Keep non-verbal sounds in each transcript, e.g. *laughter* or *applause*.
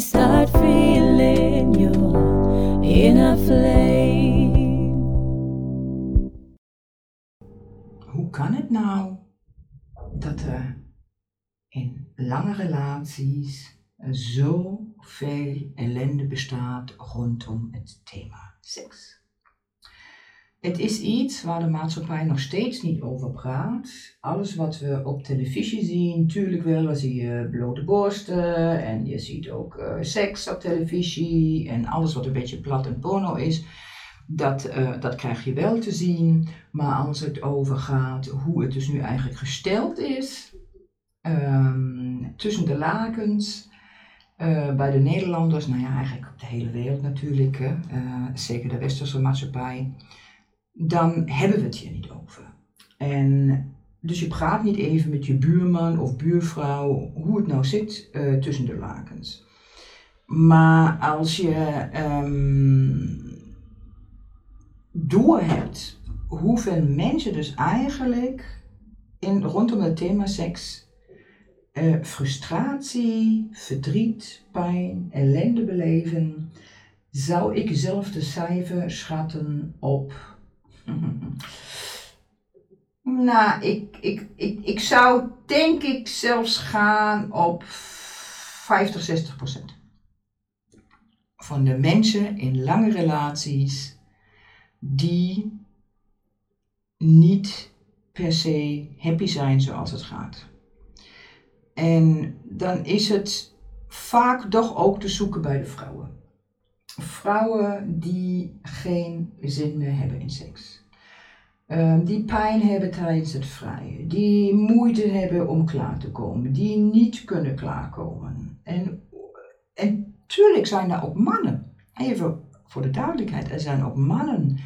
start feeling your inner flame. Hoe kan het nou dat er in lange relaties zoveel ellende bestaat rondom het thema seks? Het is iets waar de maatschappij nog steeds niet over praat. Alles wat we op televisie zien, natuurlijk wel, zie je blote borsten en je ziet ook uh, seks op televisie en alles wat een beetje plat en porno is. Dat, uh, dat krijg je wel te zien, maar als het over gaat hoe het dus nu eigenlijk gesteld is, um, tussen de lakens, uh, bij de Nederlanders, nou ja, eigenlijk op de hele wereld natuurlijk, zeker de westerse maatschappij dan hebben we het hier niet over. En dus je praat niet even met je buurman of buurvrouw hoe het nou zit uh, tussen de lakens. Maar als je um, doorhebt hoeveel mensen dus eigenlijk in, rondom het thema seks uh, frustratie, verdriet, pijn, ellende beleven, zou ik zelf de cijfer schatten op *laughs* nou, ik, ik, ik, ik zou denk ik zelfs gaan op 50, 60 procent. Van de mensen in lange relaties die niet per se happy zijn zoals het gaat. En dan is het vaak toch ook te zoeken bij de vrouwen. Vrouwen die geen zin meer hebben in seks. Um, die pijn hebben tijdens het vrijen, die moeite hebben om klaar te komen, die niet kunnen klaarkomen. En, en tuurlijk zijn er ook mannen, even voor de duidelijkheid, er zijn ook mannen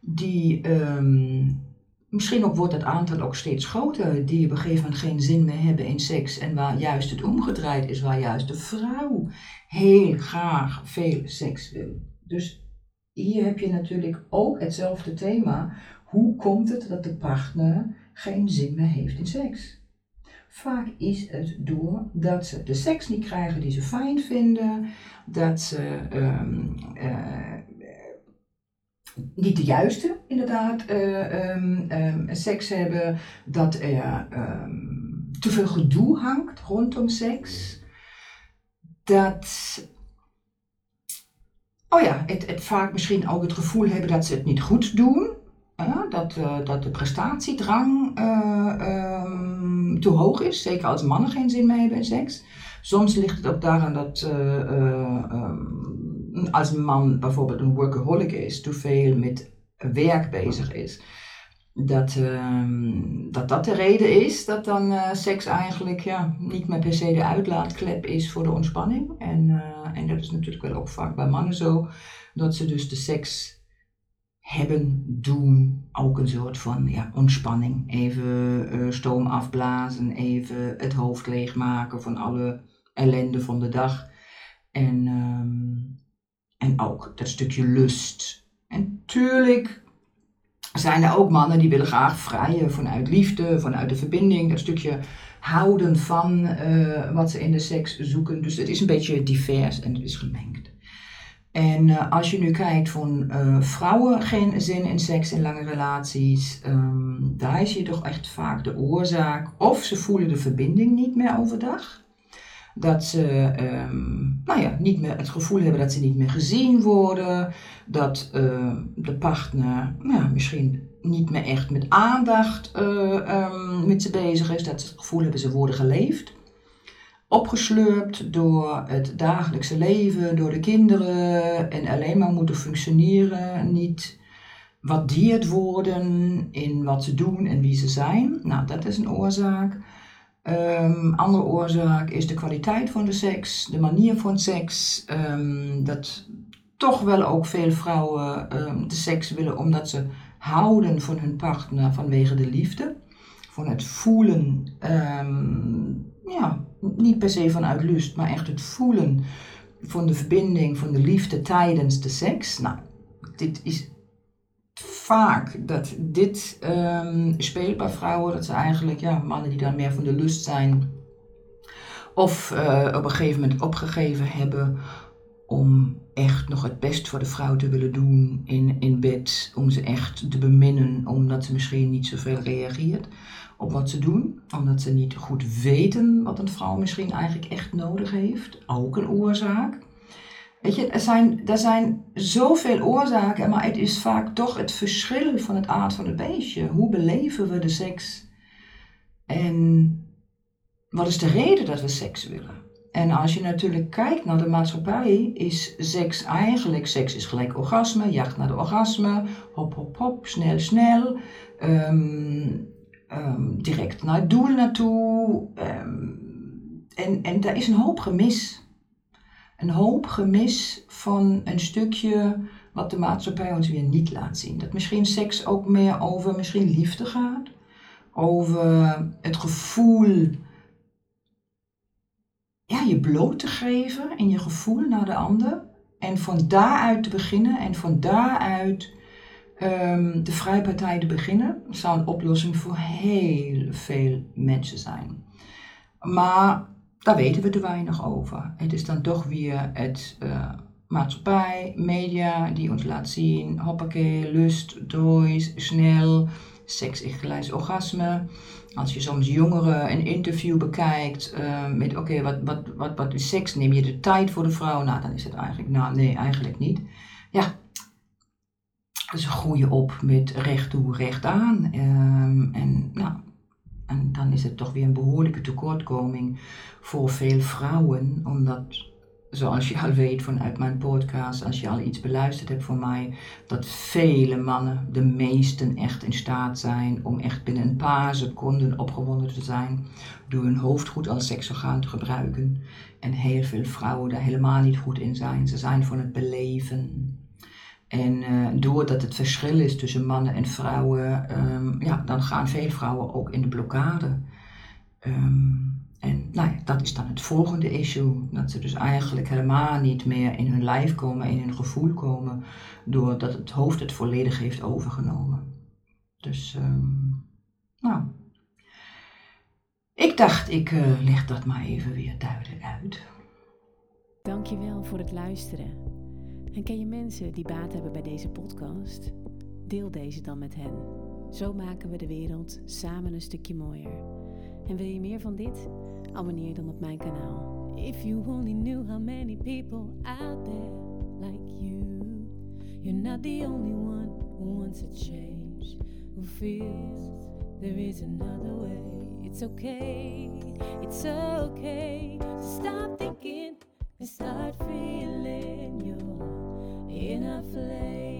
die, um, misschien ook wordt het aantal ook steeds groter, die op een gegeven moment geen zin meer hebben in seks en waar juist het omgedraaid is, waar juist de vrouw heel graag veel seks wil. Dus hier heb je natuurlijk ook hetzelfde thema hoe komt het dat de partner geen zin meer heeft in seks? Vaak is het doordat ze de seks niet krijgen die ze fijn vinden, dat ze um, uh, niet de juiste, inderdaad, uh, um, um, seks hebben, dat er te veel gedoe hangt rondom seks, dat oh ja, het, het vaak misschien ook het gevoel hebben dat ze het niet goed doen dat, uh, dat de prestatiedrang uh, um, te hoog is, zeker als mannen geen zin meer hebben in seks. Soms ligt het ook daaraan dat um, als een man bijvoorbeeld een workaholic is, te veel met werk bezig is. Dat, um, dat dat de reden is dat dan seks eigenlijk ja, niet meer per se de uitlaatklep is voor de ontspanning. En, en dat is natuurlijk wel ook vaak bij mannen zo, dat ze dus de seks hebben, doen, ook een soort van ja, ontspanning. Even uh, stoom afblazen, even het hoofd leegmaken van alle ellende van de dag. En, um, en ook dat stukje lust. En tuurlijk zijn er ook mannen die willen graag vrijen vanuit liefde, vanuit de verbinding. Dat stukje houden van uh, wat ze in de seks zoeken. Dus het is een beetje divers en het is gemengd. En uh, als je nu kijkt van uh, vrouwen geen zin in seks in lange relaties, um, daar is je toch echt vaak de oorzaak. Of ze voelen de verbinding niet meer overdag. Dat ze um, nou ja, niet meer het gevoel hebben dat ze niet meer gezien worden. Dat uh, de partner nou misschien niet meer echt met aandacht um, met ze bezig is. Dat ze het gevoel hebben ze worden geleefd opgesleurd door het dagelijkse leven, door de kinderen en alleen maar moeten functioneren, niet dieet worden in wat ze doen en wie ze zijn. Nou, dat is een oorzaak. Um, andere oorzaak is de kwaliteit van de seks, de manier van seks. Um, dat toch wel ook veel vrouwen um, de seks willen omdat ze houden van hun partner vanwege de liefde. Van het voelen, ja, niet per se vanuit lust, maar echt het voelen van de verbinding, van de liefde tijdens de seks. Nou, dit is vaak dat dit um, speelt bij vrouwen. Dat ze eigenlijk, ja, mannen die dan meer van de lust zijn. Of uh, op een gegeven moment opgegeven hebben om echt nog het best voor de vrouw te willen doen in, in bed. Om ze echt te beminnen, omdat ze misschien niet zoveel reageert op wat ze doen. Omdat ze niet goed weten wat een vrouw misschien eigenlijk echt nodig heeft. Ook een oorzaak. Weet je, er zijn, er zijn zoveel oorzaken, maar het is vaak toch het verschil van het aard van het beestje. Hoe beleven we de seks? En wat is de reden dat we seks willen? En als je natuurlijk kijkt naar de maatschappij, is seks eigenlijk, seks is gelijk orgasme, jacht naar de orgasme, hop, hop, hop, snel, snel, um, um, direct naar het doel naartoe. Um, en, en daar is een hoop gemis een hoop gemis van een stukje wat de maatschappij ons weer niet laat zien. Dat misschien seks ook meer over misschien liefde gaat, over het gevoel ja, je bloot te geven in je gevoel naar de ander. En van daaruit te beginnen en van daaruit um, de vrijpartij te beginnen, zou een oplossing voor heel veel mensen zijn. Maar daar weten we te weinig over. Het is dan toch weer het uh, maatschappij, media die ons laat zien, hoppakee, lust, dois, snel, seks is gelijk orgasme. Als je soms jongeren een interview bekijkt uh, met oké, wat, wat, wat, wat is seks? Neem je de tijd voor de vrouw? Nou, dan is het eigenlijk, nou nee, eigenlijk niet. Ja, dus groeien op met recht toe, recht aan. Um, en nou, en dan is het toch weer een behoorlijke tekortkoming voor veel vrouwen, omdat, zoals je al weet vanuit mijn podcast, als je al iets beluisterd hebt van mij, dat vele mannen, de meesten, echt in staat zijn om echt binnen een paar seconden opgewonden te zijn door hun hoofd goed als seksorgaan te gebruiken. En heel veel vrouwen daar helemaal niet goed in zijn. Ze zijn van het beleven. En uh, doordat het verschil is tussen mannen en vrouwen, um, ja, dan gaan veel vrouwen ook in de blokkade. Um, en nou ja, dat is dan het volgende issue. Dat ze dus eigenlijk helemaal niet meer in hun lijf komen, in hun gevoel komen, doordat het hoofd het volledig heeft overgenomen. Dus, um, nou. Ik dacht, ik uh, leg dat maar even weer duidelijk uit. Dankjewel voor het luisteren. En ken je mensen die baat hebben bij deze podcast? Deel deze dan met hen. Zo maken we de wereld samen een stukje mooier. En wil je meer van dit? abonneer je dan op mijn kanaal. If you only knew how many people out there like you, you're not the only one who wants a change, who feels there is another way. It's okay, it's okay. So stop thinking and start feeling in a flame.